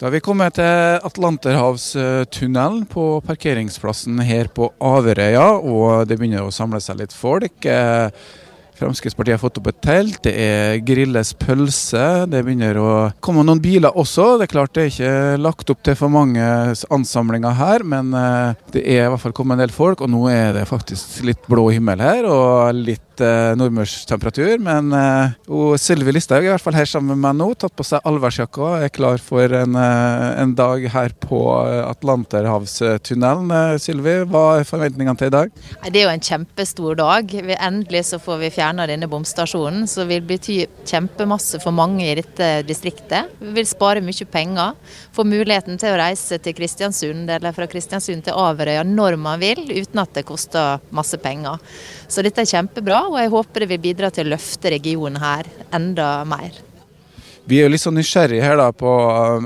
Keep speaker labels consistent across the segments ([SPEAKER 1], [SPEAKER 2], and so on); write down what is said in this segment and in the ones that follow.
[SPEAKER 1] Da har vi kommet til Atlanterhavstunnelen på parkeringsplassen her på Averøya, og det begynner å samle seg litt folk. Eh, Fremskrittspartiet har fått opp et telt, det er grilles pølse. Det begynner å komme noen biler også. Det er klart det er ikke lagt opp til for mange ansamlinger her, men eh, det er i hvert fall kommet en del folk. Og nå er det faktisk litt blå himmel her, og litt eh, nordmørstemperatur. Men eh, Sylvi Listhaug er i hvert fall her sammen med meg nå, tatt på seg allværsjakka. Er klar for en, eh, en dag her på eh, Atlanterhavstunnelen. Eh, Sylvi, hva er forventningene til i dag?
[SPEAKER 2] Det er jo en kjempestor dag. Endelig så får vi fjerna denne bomstasjonen, som vil bety kjempemasse for mange i dette distriktet. Vi vil spare mye penger. Få muligheten til å reise til Kristiansund eller fra Kristiansund til Averøya når man vil, uten at det koster masse penger. Så dette er kjempebra, og jeg håper det vil bidra til å løfte regionen her enda mer.
[SPEAKER 1] Vi er jo litt sånn nysgjerrige her da på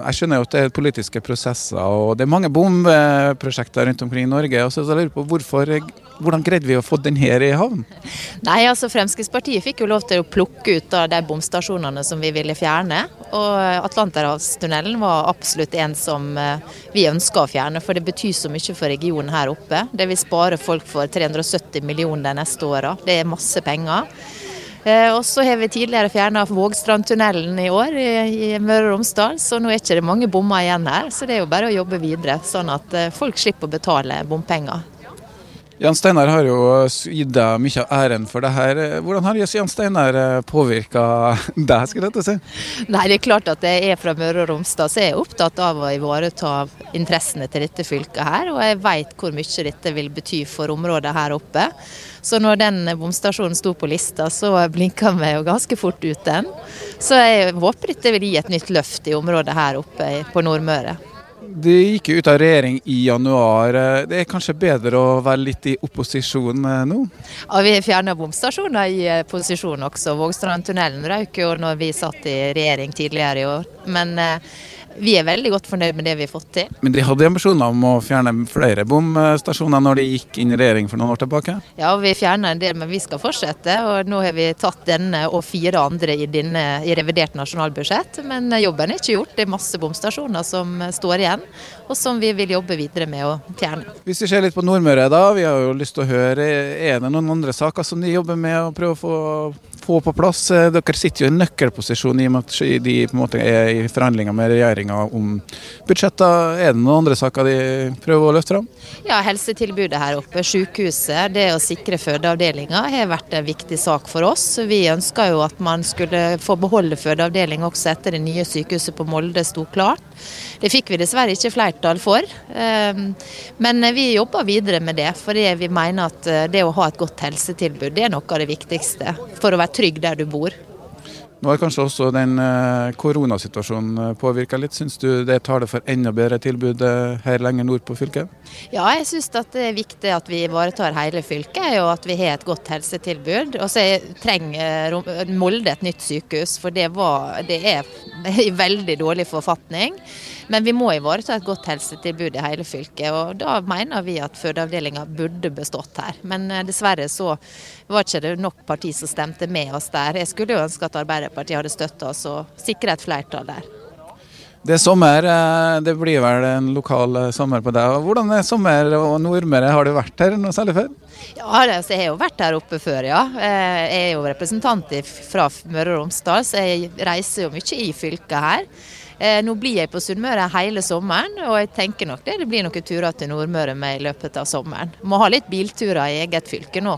[SPEAKER 1] Jeg skjønner jo at det er politiske prosesser, og det er mange bomprosjekter rundt omkring i Norge. og så jeg lurer på hvorfor, Hvordan greide vi å få den her i havn?
[SPEAKER 2] Nei, altså Fremskrittspartiet fikk jo lov til å plukke ut av de bomstasjonene som vi ville fjerne. Og Atlanterhavstunnelen var absolutt en som eh, vi ønska å fjerne, for det betyr så mye for regionen her oppe. Det vil spare folk for 370 millioner de neste åra. Det er masse penger. Eh, Og så har vi tidligere fjerna Vågstrandtunnelen i år i, Møre og Romsdal, så nå er ikke det mange bommer igjen her. Så det er jo bare å jobbe videre, sånn at eh, folk slipper å betale bompenger.
[SPEAKER 1] Jan Steinar har jo gitt deg mye av æren for det her. Hvordan har Jan Steinar påvirka deg, skulle jeg til å si?
[SPEAKER 2] Nei, det er klart at jeg er fra Møre og Romsdal, så jeg er opptatt av å ivareta interessene til dette fylket her. Og jeg vet hvor mye dette vil bety for området her oppe. Så når den bomstasjonen sto på lista, så blinka vi jo ganske fort ut den. Så jeg håper dette vil gi et nytt løft i området her oppe på Nordmøre.
[SPEAKER 1] De gikk jo ut av regjering i januar. Det er kanskje bedre å være litt i opposisjon eh, nå?
[SPEAKER 2] Ja, vi fjerna bomstasjoner i eh, posisjon også. Vågstrandtunnelen røyk jo når vi satt i regjering tidligere i år. Men eh, vi er veldig godt fornøyd med det vi har fått til.
[SPEAKER 1] Men de hadde ambisjoner om å fjerne flere bomstasjoner når de gikk inn i regjering for noen år tilbake?
[SPEAKER 2] Ja, vi fjerna en del, men vi skal fortsette. Og nå har vi tatt denne og fire andre i, denne, i revidert nasjonalbudsjett. Men jobben er ikke gjort. Det er masse bomstasjoner som står igjen, og som vi vil jobbe videre med å fjerne.
[SPEAKER 1] Hvis vi ser litt på Nordmøre, da. Vi har jo lyst til å høre, er det noen andre saker som de jobber med å prøve å få, få på plass? Eh, Dere sitter jo i nøkkelposisjon i og med at de på en måte er i forhandlinger med regjeringa om budsjetter. Er det noen andre saker de prøver å løfte fram?
[SPEAKER 2] Ja, helsetilbudet her oppe, sykehuset, det å sikre fødeavdelinga har vært en viktig sak for oss. Vi ønska jo at man skulle få beholde fødeavdeling også etter det nye sykehuset på Molde sto klart. Det fikk vi dessverre ikke flertall for. Ehm, Men vi jobber videre med det, fordi vi mener at eh, det å ha et godt helsetilbud det er noe av det viktigste for å være trygg der du bor.
[SPEAKER 1] Nå har kanskje også den eh, koronasituasjonen påvirka litt. Syns du det tar det for enda bedre tilbud eh, her lenger nord på fylket?
[SPEAKER 2] Ja, jeg syns det er viktig at vi ivaretar hele fylket, og at vi har et godt helsetilbud. Og så trenger Molde et nytt sykehus, for det, var, det er i veldig dårlig forfatning. Men vi må ivareta et godt helsetilbud i hele fylket, og da mener vi at fødeavdelinga burde bestått her. Men eh, dessverre så var ikke det nok parti som stemte med oss der. Jeg skulle jo ønske at Arbeiderpartiet hadde støtta oss og sikra et flertall der.
[SPEAKER 1] Det er sommer. eh, Det blir vel en lokal eh, sommer på deg. Hvordan er sommer og Nordmøre? Har du vært her noe særlig før?
[SPEAKER 2] Ja, altså, jeg har jo vært her oppe før, ja. Eh, Jeg er jo representant fra Møre og Romsdal, så jeg reiser jo mye i fylket her. Nå blir jeg på Sunnmøre hele sommeren, og jeg tenker nok det, det blir noen turer til Nordmøre med i løpet av sommeren. Må ha litt bilturer i eget fylke nå.